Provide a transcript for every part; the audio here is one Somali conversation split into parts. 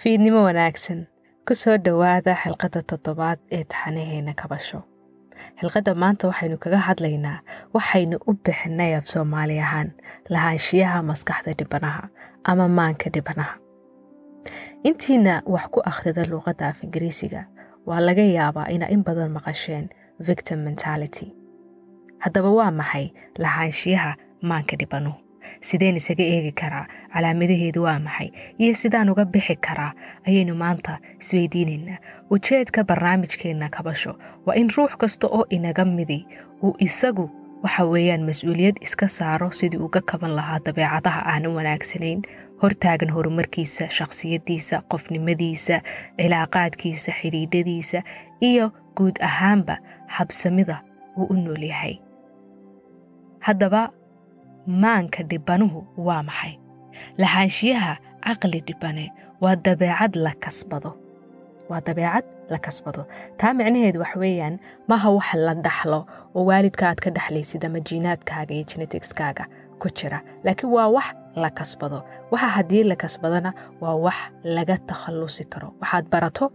fiidnimo wanaagsan ku soo dhowaada xilqadda toddobaad ee taxanaheena kabasho. Xilqadda maanta waxaynu kaga hadlaynaa waxaynu u bixinay af soomaali ahaan lahaanshiyaha maskaxda dhibanaha ama maanka dhibanaha. Intiina wax ku akhrida luuqadda af ingiriisiga waa laga yaabaa inaa in badan maqasheen victim mentality. Haddaba waa maxay lahaanshiyaha maanka dhibanuhu sideen isaga eegi karaa calaamadaheedu waa maxay iyo sidaan uga bixi karaa ayaynu maanta isweydiinaynaa ujeedka barnaamijkeenna kabasho waa in ruux kasta oo inaga midi uu isagu waxa weeyaan mas'uuliyad iska saaro sidii uga kaban lahaa dabeecadaha aanan wanaagsanayn. Hortaagan horumarkiisa shakhsiyaddiisa qofnimadiisa cilaaqaadkiisa xidhiidhadiisa iyo guud ahaanba habsamida uu u nool yahay. Haddaba maanka dhibanuhu waa maxay? Lahaanshiyaha caqli dhibane waa dabeecad la kasbado. Waa dabeecad la kasbado. Taa micnaheedu wax weeyaan maha wax la dhaxlo oo waalidka aad ka dhexlaysid ama jiinaadkaaga iyo geneticskaaga ku jira. Laakiin waa wax la kasbado. Waxa haddii la kasbadana waa wax laga takhallusi karo. Waxaad barato?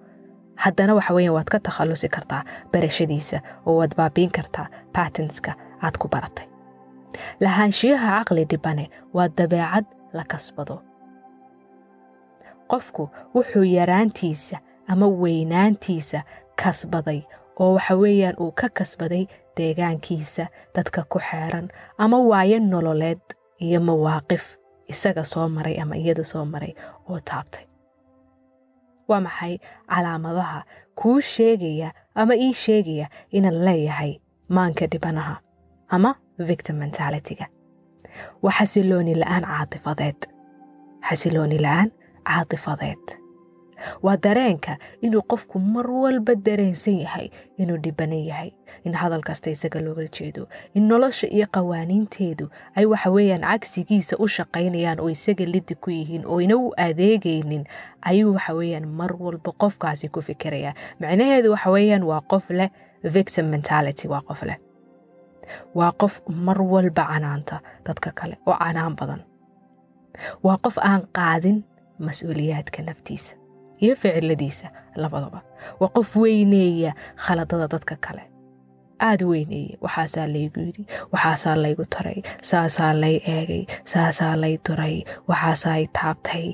Haddana waxa weeyaan waad ka takhallusi kartaa barashadiisa oo waad baabiin kartaa batenska aad ku baratay lahaanshiyaha caqli dhibane waa dabeecad la kasbado. Qofku wuxuu yaraantiisa ama weynaantiisa kasbaday oo waxa weeyaan uu ka kasbaday deegaankiisa dadka ku xeeran ama waayo nololeed iyo mawaaqif isaga soo maray ama iyada soo maray oo taabtay. Waa maxay calaamadaha kuu sheegaya ama ii sheegaya inaan leeyahay maanka dhibanaha ama victim mentalityga waa xasilooni la'aan caatifadeed xasilooni la'aan caatifadeed waa dareenka inuu qofku mar walba dareensan yahay inuu dhibanan yahay in hadal kasta isaga looga jeedo in nolosha iyo qawaaniinteedu ay waxa weeyaan cagsigiisa u shaqaynayaan oo isaga lidi ku yihiin oo ina u adeegaynin ayuu waxa weeyaan mar walba qofkaasi ku fikiraya. Macnaheedu waxa weeyaan waa qof leh victim mentality waa qof leh waa qof mar walba canaanta dadka kale oo canaan badan. Waa qof aan qaadin mas'uuliyaadka naftiisa iyo ficiladiisa labadaba. Waa qof weyneeya khaladada dadka kale. Aada weyneeya waxaasaa laygu yidhi waxaasaa laygu taray saasaa lay eegay saasaa lay duray waxaasaay taabtay.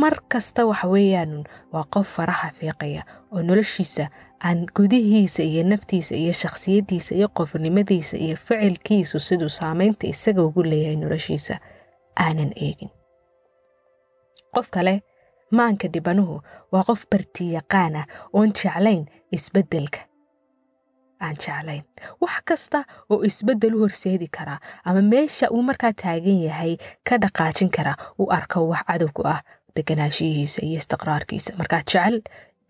Mar kasta waxa weeyaan waa qof faraha fiiqaya oo noloshiisa aan gudihiisa iyo naftiisa iyo shakhsiyaddiisa iyo qofnimadiisa iyo ficilkiisu siduu saamaynta isaga ugu leeyahay noloshiisa aanan eegin. Qof kale maanka dhibanuhu waa qof bartiyaqaan ah oon jeclayn isbeddelka. Aan jeclayn. Wax kasta oo isbeddel u horseedi karaa ama meesha uu markaa taagan yahay ka dhaqaajin karaa uu arko wax cadowku ah deganaanshiyihiisa iyo istiqraarkiisa. Markaa jecel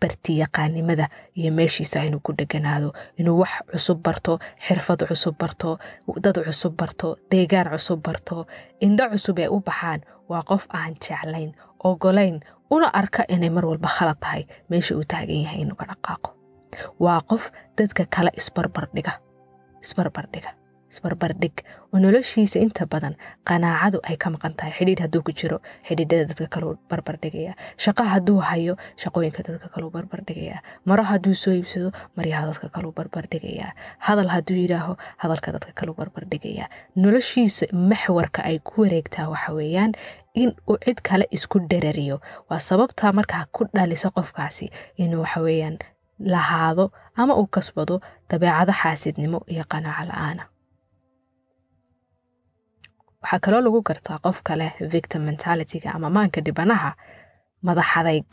bartiyaqaanimada iyo meeshiisa inuu ku dheganaado inuu wax cusub barto xirfad cusub barto dad cusub barto deegaan cusub barto indho cusub ee u baxaan waa qof aan jeclayn ogolayn una arka inay mar walba khalad tahay meesha uu taagan yahay inuu ka dhaqaaqo. Waa qof dadka kale isbarbardhiga isbarbardhiga isbarbardhig oo noloshiisa inta badan qanaacadu ay ka maqan tahay. Xidhiidh hadduu ku jiro xidhiidhada dadka kaleu barbardhigaya shaqo hadduu hayo shaqooyinka dadka kaleu barbardhigaya maro hadduu soo iibsado maryaha dadka kaleu barbardhigaya hadal hadduu yidhaaho hadalka dadka kaleu barbardhigaya noloshiisa maxwarka ay ku wareegtaa waxa weeyaan in uu cid kale isku dherariyo waa sababtaa markaa ku dhalisa qofkaasi inuu waxa weeyaan lahaado ama uu kasbado dabeecado xaasidnimo iyo qanaaco la'aana waxaa kaloo lagu gartaa qofka leh victim mentalityga ama maanka dhibanaha madaxadayg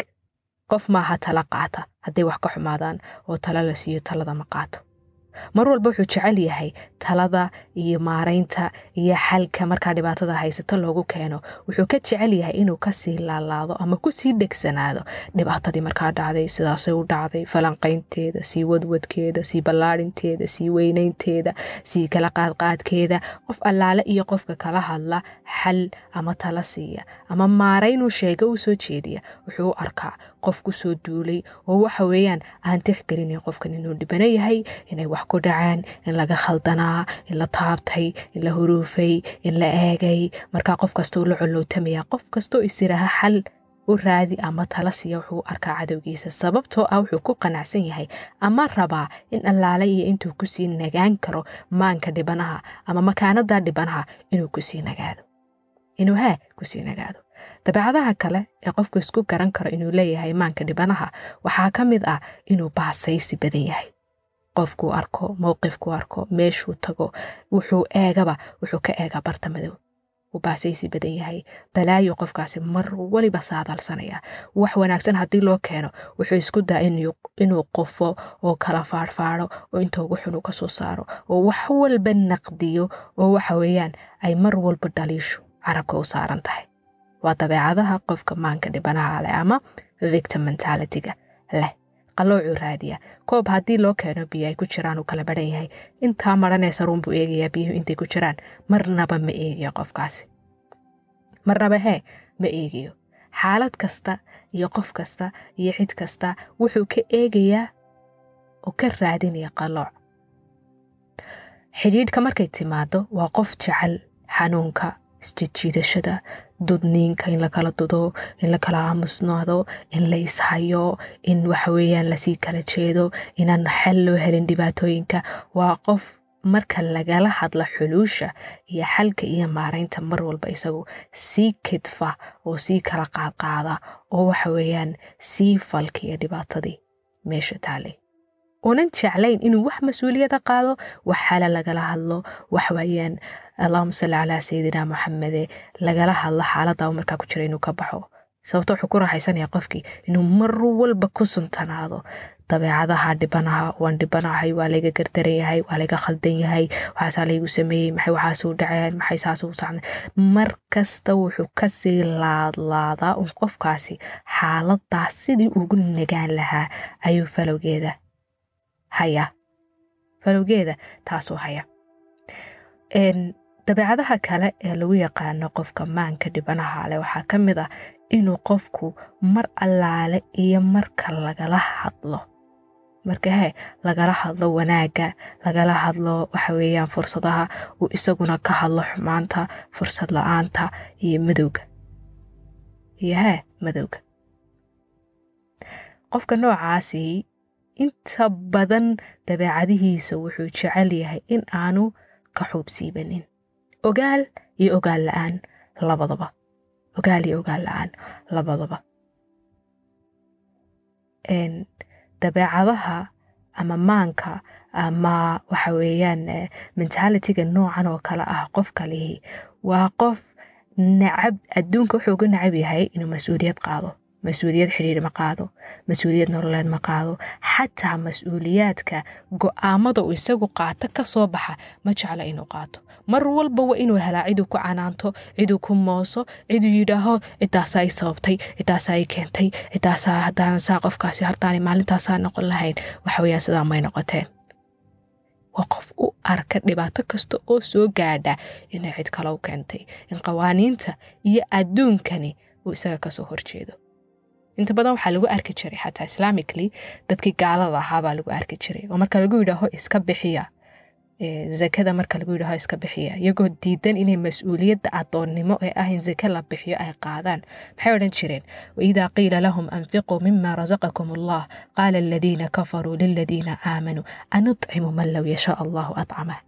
qof maaha tala qaata hadday wax ka xumaadaan oo tala la siiyo talada ma qaato mar walba wuxuu jecel yahay talada iyo maaraynta iyo xalka markaa dhibaatada haysato loogu keeno. Wuxuu ka jecel yahay inuu ka sii laalaado ama ku sii dhegsanaado dhibaatadii markaa dhacday sidaasay u dhacday falanqaynteeda sii wadwadkeeda sii ballaadhinteeda sii weynaynteeda sii kala qaadqaadkeeda. Qof allaale iyo qofka kala hadla xal ama tala siiya ama maaraynuu sheega u soo jeediya wuxuu arkaa qof ku soo duulay oo waxa weeyaan aan tixgelinayn qofkan inuu dhibano yahay inay wax ku dhaceen in laga khaldanaa in la taabtay in la huruufay in la eegay. Markaa qof kastoo la colowtamaya qof kastoo isiraha xal u raadi ama tala siiya wuxuu arkaa cadowgiisa. Sababtoo ah wuxuu ku qanacsan yahay ama rabaa in allaale iyo intuu ku sii nagaan karo maanka dhibanaha ama makaanada dhibanaha inuu ku sii nagaado. Inuu haa ku sii nagaado. Dabeecadaha kale ee qofku isku garan karo inuu leeyahay maanka dhibanaha waxaa ka mid ah inuu baasaysi badan yahay qofkuu arko mowqifkuu arko meeshuu tago wuxuu eegaba wuxuu ka eegaa barta madow uu baasaysi badan yahay. Balaayo qofkaasi mar waliba saadaalsanaya. Wax wanaagsan haddii loo keeno wuxuu isku daa inuu qofo oo kala faadhfaadho oo inta ugu xun uu ka soo saaro oo wax walba naqdiyo oo waxa weeyaan ay mar walba dhaliishu carabka u saaran tahay. Waa dabeecadaha qofka maanka dhibanaha leh ama victim mentalityga leh qalloocuu raadiya koob haddii loo keeno biyo ay ku jiraan uu kala baran yahay intaa maranaysa ruun buu eegayaa biyuhu intay ku jiraan marnaba ma eegayo qofkaasi marnaba hee ma eegayo xaalad kasta iyo qof kasta iyo cid kasta wuxuu ka eegayaa oo ka raadinaya qalooc xidhiidhka markay timaado waa qof jecel xanuunka isjijiidashada dudniinka in lakala dudo in lakala aamusnaado in la ishayo in waxaweyaan la sii kala jeedo inaan xal loo helin dhibaatooyinka waa qof marka lagala hadla xuluusha iyo xalka iyo maaraynta mar walba isagu sii kidfa oo sii kala qaadqaada oo waxaweyaan sii falka iyo dhibaatadii meesha taalay unan jeclayn inuu wax mas'uuliyada qaado wax xala lagala hadlo waxweyaan allahuma salli calaa sayidina moxamede lagala hadlo xaalada u ku jira inuu ka baxo. Sababto wuxuu ku raaxaysanaya qofkii inuu mar walba ku suntanaado. Dabeecadaha dhibanaha waan dhibanahay waa layga gardaran yahay waa layga khaldan yahay waxaasaa laygu sameeyey maxay waxaasuu dhaceen maxay saasuu sacnay mar kasta wuxuu ka sii laadlaadaa un qofkaasi xaaladaas sidii ugu nagaan lahaa. Ayuu falowgeeda haya falowgeeda taasuu haya dabeecadaha kale ee lagu yaqaano qofka maanka dhibanaha leh waxaa ka mid ah inuu qofku mar allaale iyo marka lagala hadlo. Marka he lagala hadlo wanaagga lagala hadlo waxa weeyaan fursadaha uu isaguna ka hadlo xumaanta fursad la'aanta iyo madowga. Iyo hee madowga. Qofka noocaasi inta badan dabeecadihiisa wuxuu jecel yahay in aanu ka xuubsiibanin ogaal iyo ogaal la'aan labadaba. Ogaal iyo ogaal la'aan labadaba. Dabeecadaha ama maanka ama waxa weeyaan mentalitiga noocan oo kale ah qofka lihi waa qof nacab adduunka wuxuu uga nacab yahay inuu mas'uuliyad qaado mas'uuliyad xidhiir ma qaado mas'uuliyad nololeed ma qaado xataa mas'uuliyaadka go'aamada uu isagu qaato ka soo baxa ma jeclo inuu qaato mar walba waa inuu helaa ciduu ku canaanto ciduu ku mooso ciduu yidhaaho cidaasaa i sababtay cidaasaa i keentay cidaasaa haddaanan saa qofkaasi hardaani maalintaasaa noqon lahayn waxa weyaan sidaa may noqoteen waa qof u arka dhibaato kasta oo soo gaadha inay cid kale u keentay in qawaaniinta iyo adduunkani uu isaga ka soo horjeedo inta badan waxaa lagu arki jiray xataa islamically dadkii gaalada ahaabaa lagu arki jiray oo marka lagu yidhaaho iska bixiya zakada marka lagu yidhaaho iska bixiya iyagoo diidan inay mas'uuliyadda adoonnimo ee ah in zake la bixiyo ay qaadaan. Maxay odhan jireen? Waidaa qiila lahum anfiquu mima rasaqakum allah qaala aladiina kafaruu liladiina aamanuu anudcimu man low yashaa allahu acamah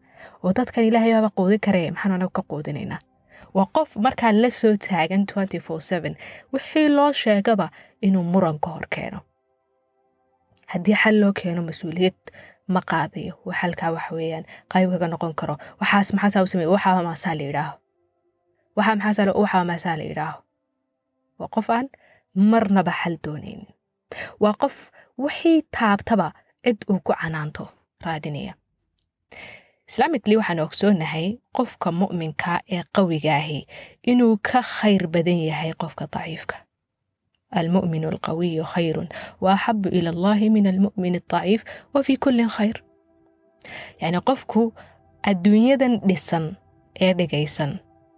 oo dadkan ilaahay baaba qoodin karaya maxaanu anagu ka qoodinaynaa waa qof markaa la soo taagan wixii loo sheegaba inuu muran ka hor keeno. Haddii xal loo keeno mas'uuliyad ma qaadayo. Xalkaa waxa weeyaan. Qayb kaga noqon karo. Waxaas maxaasaa u samey waxaa maasaa la yidhaaho. Waa qof aan marnaba xal doonaynin waa qof wixii taabtaba cid uu ku canaanto raadinaya islaamically waxaan ogsoonahay qofka mu'minka ee qawigaahi inuu ka khayr badan yahay qofka daciifka. Almu'min alqawiyu khayrun wa axabu ila allahi min almu'min aldaciif wa fii kullin khayr. Yacni qofku adduunyadan dhisan ee dhigaysan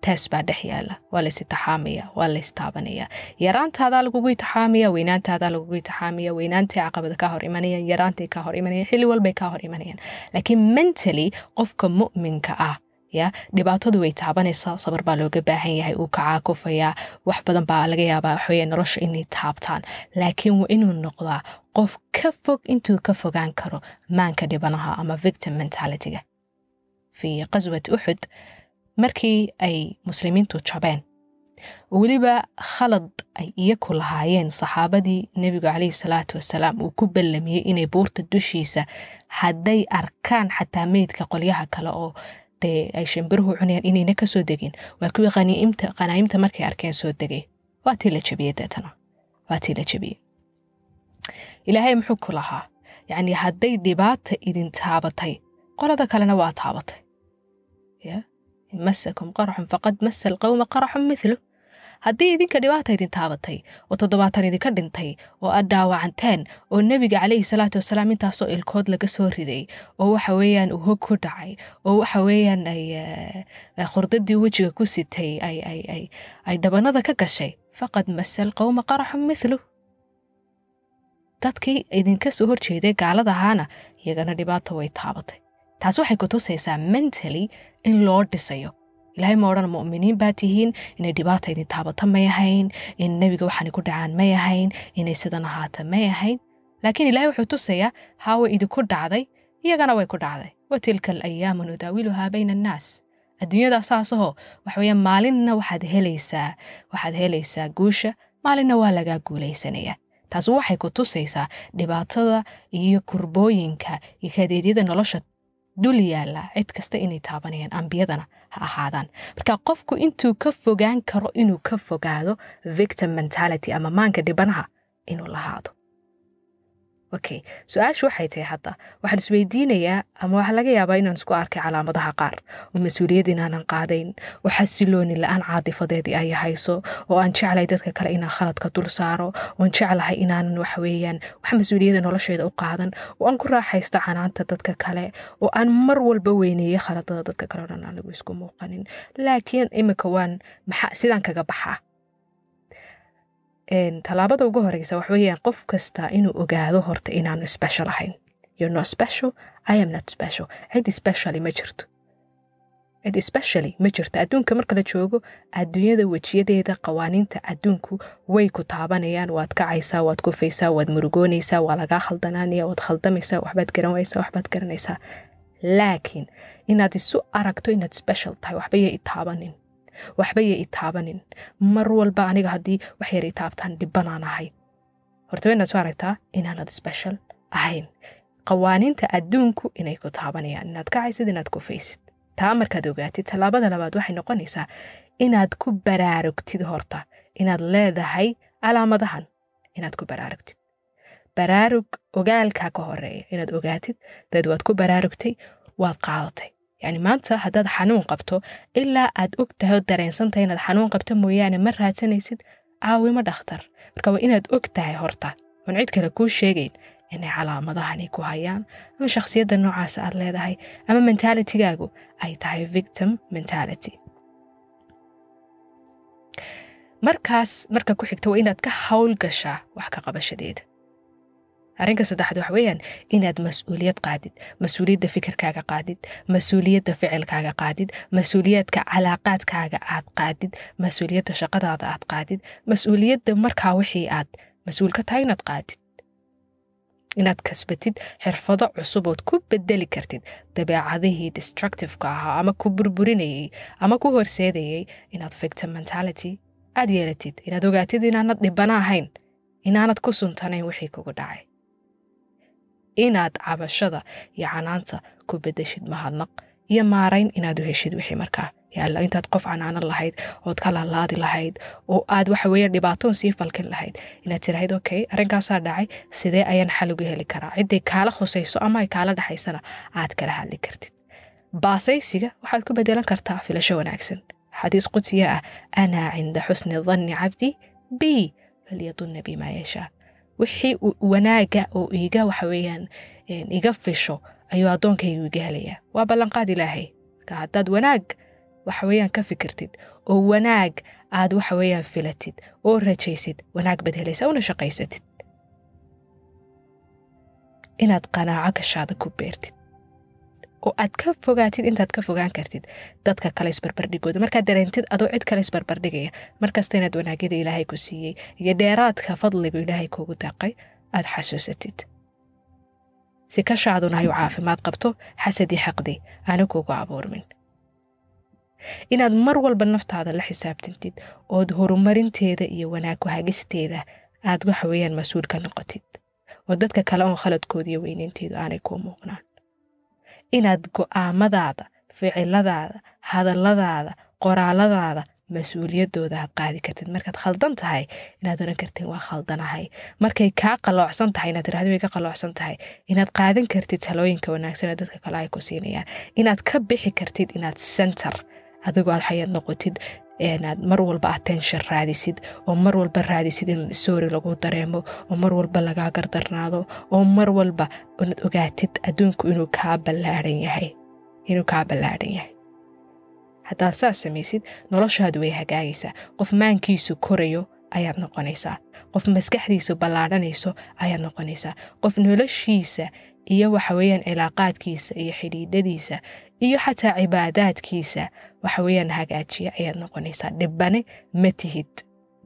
taas baa dhex yaalla waa la isitixaamaya waa la istaabanaya yaraantaadaa lagugu itixaamaya weynaantaadaa lagugu itixaamaya weynaantay caqabada kaa hor imanayaan yaraantay kaa hor imanayaan xilli walbay kaa hor imanayaan laakiin mentally qofka mu'minka ah ya dhibaatadu way taabanaysaa sabar baa looga baahan yahay uu kacaakufayaa wax badan baa laga yaabaa waxaweye nolosha inay taabtaan laakiin waa inuu noqdaa qof ka fog intuu ka fogaan karo maanka dhibanaha ama victim mentalityga fii qaswat uxud markii ay muslimiintu jabeen. Weliba khalad ay iyaku lahaayeen saxaabadii nebigu caleyhi salaatu wasalaam uu ku ballamiyey inay buurta dushiisa hadday arkaan xataa meydka qolyaha kale oo dee ay shimbiruhu cunayaan inayna ka soo degin. Waa kuwii qanaa'imta markay arkeen soo degay. Waa tii la jabiyey deetana waa tii la jabiyey. Ilaahay muxuu ku lahaa. Yacni hadday dhibaata idin taabatay qolada kalena waa taabatay. In masakum qaraxun faqad masa alqawma qaraxun mithlu haddii idinka dhibaata idin taabatay oo toddobaatan idinka dhintay oo aad dhaawacanteen oo nebiga calayhi salaatu wasalaam intaasoo ilkood laga soo riday oo waxa weeyaan uu hog ku dhacay oo waxa weeyaan ay khurdadii wejiga ku sitay ay dhabanada ka gashay faqad masa alqawma qaraxun mithlu dadkii idinka soo horjeeday gaalada ahaana iyagana dhibaata way taabatay taas waxay ku tusaysaa mentally in loo dhisayo ilaahay ma odhan mu'miniin baa tihiin inay dhibaata idin taabato may ahayn in nebiga waxaanay ku dhacaan may ahayn inay sidan ahaata may ahayn laakiin ilaahay wuxuu tusayaa haawa idinku dhacday iyagana way ku dhacday wa tilka alayaamu nudaawiluhaa bayna annaas adduunyada saasahoo waxweeyaan maalinna waxaad helaysaa waxaad helaysaa guusha maalinna waa lagaa guulaysanayaa taas waxay ku tusaysaa dhibaatada iyo kurbooyinka iyo kadeedyada nolosha dul yaalla. Cid kasta inay taabanayaan ambiyadana ha ahaadaan. Marka qofku intuu ka fogaan karo inuu ka fogaado victim mentality ama maanka dhibanaha inuu lahaado okay su'aashu waxay tahay hadda waxaan isweydiinayaa ama waxaa laga yaabaa inaan isku arkay calaamadaha qaar. Oo mas'uuliyad inaanan qaadayn oo xasilooni la'aan caadifadeedii ay hayso oo aan jeclahay dadka kale inaan khaladka dul saaro oon jeclahay inaanan waxweeyaan wax mas'uuliyada nolosheeda u qaadan oo aan ku raaxaysto canaanta dadka kale oo aan mar walba weyneeyo khaladada dadka kale o dhan anigu isku muuqanin. Laakiin imika waan maxaa sidaan kaga baxaa tallaabada ugu horeysa wax weeyaan qof kasta inuu ogaado horta inaanu special ahayn. I cid specially ma jirto. Cid specially ma jirto. Adduunka marka la joogo adduunyada wejiyadeeda qawaaniinta adduunku way ku taabanayaan. Waad kacaysaa waad kufaysaa waad murugoonaysaa waa lagaa khaldanaanaya waad khaldamaysaa waxbaad garan waysaa waxbaad garanaysaa laakiin inaad isu aragto inaad special tahay waxba yay itaabanin waxba yay itaabanin mar walba aniga haddii wax yar itaabtaan dhibbanaan ahay. Horta waynaad soo aragtaa inaanad special ahayn. Qawaaniinta adduunku inay ku taabanayaan inaad kacaysid inaad kufaysid taa markaad ogaatid tallaabada labaad waxay noqonaysaa inaad ku baraarugtid horta. Inaad leedahay calaamadahan inaad ku baraarugtid. Baraarug ogaalkaa ka horreeya inaad ogaatid daed waad ku baraarugtay waad qaadatay yacni maanta haddaad xanuun qabto ilaa aad og tahay oo dareensantahay inaad xanuun qabto mooyaane ma raadsanaysid caawimo dhakhtar marka waa inaad og tahay horta oon cid kale kuu sheegayn inay calaamadahani ku hayaan ama shakhsiyadda noocaasa aad leedahay ama mentalitigaagu ay tahay victim mentality markaas marka ku xigta waa inaad ka hawl gashaa wax ka qabashadeeda arrinka saddexaad waxa weeyaan inaad mas'uuliyad qaadid mas'uuliyadda fikirkaaga qaadid mas'uuliyadda ficilkaaga qaadid mas'uuliyadka calaaqaadkaaga aad qaadid mas'uuliyadda shaqadaada aad qaadid mas'uuliyadda markaa wixii aad mas'uul ka tahay inaad qaadid. Inaad kasbatid xirfado cusub ood ku bedeli kartid dabeecadihii destructiveka ahaa ama ku burburinayey ama ku horseedayey inaad victim mentality aad yeelatid inaad ogaatid inaanad dhibana ahayn inaanad ku suntanayn wixii kugu dhacay inaad cabashada iyo canaanta ku bedeshid mahadnaq iyo maarayn inaad u heshid wixii markaa yaalla intaad qof canaanan lahayd ood ka laalaadi lahayd oo aad waxa weeye dhibaatoon sii falkin lahayd inaad tirahayd okay arrinkaasaa dhacay sidee ayaan xal uga heli karaa? Cidday kaala khusayso ama ay kaala dhaxaysana aad kala hadli kartid. Baasaysiga waxaad ku bedelan kartaa filasho wanaagsan. Xadiis qudsiya ah anaa cinda xusni danni cabdi b falyadunna bimaa yashaa wixii wanaaga oo iga waxa weeyaan iga fisho ayuu addoonkaygu iga helayaa waa ballanqaad ilaahay. Marka haddaad wanaag waxa weeyaan ka fikirtid oo wanaag aad waxa weeyaan filatid oo rajaysid wanaag baad helaysaa una shaqaysatid. Inaad qanaaco gashaada ku beertid oo aad ka fogaatid intaad ka fogaan kartid dadka kale isbarbardhigooda. Markaad dareentid adoo cid kale isbarbardhigaya markasta inaad wanaagyada ilaahay ku siiyey iyo dheeraadka fadligu ilaahay kuugu daaqay aad xasuusatid. Si kashaaduna ay u caafimaad qabto xasadii xaqdi aana kuugu abuurmin. Inaad mar walba naftaada la xisaabtantid ood horumarinteeda iyo wanaag ku-hagisteeda aad waxa weeyaan mas'uul ka noqotid. Oo dadka kale oon khaladkooda iyo weyneynteedu aanay kuu muuqnaan inaad go'aamadaada ficiladaada hadalladaada qoraaladaada mas'uuliyadooda aad qaadi kartid. Markaad khaldan tahay inaad oran kartid waa khaldanahay markay kaa qaloocsan tahay inaad tirahdo way ka qaloocsan tahay. Inaad qaadan kartid talooyinka wanaagsan ee dadka kale ay ku siinayaan. Inaad ka bixi kartid inaad center adigoo aad xayaad noqotid inaad mar walba attention raadisid oo mar walba raadisid in soori lagu dareemo oo mar walba lagaa gardarnaado oo mar walba inaad ogaatid adduunku inuu kaa ballaaran yahay inuu kaa ballaaran yahay. Haddaad saas samaysid noloshaadu way hagaagaysaa. Qof maankiisu korayo ayaad noqonaysaa qof maskaxdiisu ballaadhanayso ayaad noqonaysaa qof noloshiisa iyo waxa weeyaan cilaaqaadkiisa iyo xidhiidhadiisa iyo xataa cibaadaadkiisa waxa weeyaan hagaajiya ayaad noqonaysaa. Dhibane ma tihid.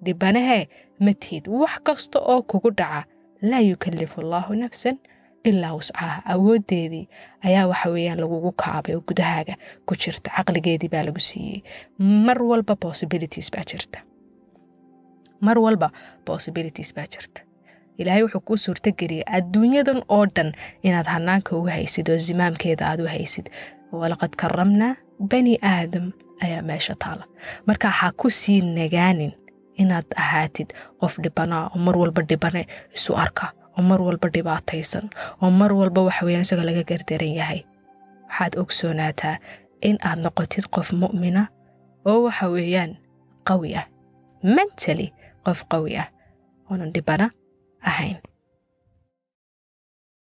Dhibanehee ma tihid. Wax kasta oo kugu dhaca. Laa yukallifu allaahu nafsan ilaa wuscaha awooddeedii ayaa waxa weeyaan lagugu kaabay oo gudahaaga ku jirta. Caqligeedii baa lagu siiyey. Mar walba possibilities baa jirta mar walba possibilities baa jirta. Ilaahay wuxuu kuu suurtageliyay adduunyadan oo dhan inaad hanaanka ugu haysid oo zimaamkeeda aad u haysid. Walaqad karamnaa bani aadam ayaa meesha taala. Marka ha ku sii nagaanin inaad ahaatid qof dhibanaa oo mar walba dhibane isu arka oo mar walba dhibaataysan oo mar walba waxa weyaan isaga laga gardaran yahay. Waxaad ogsoonaataa in aad noqotid qof mu'mina oo waxa weeyaan qawi ah. Mentally qof qawi ah. Oonan dhibana ahayn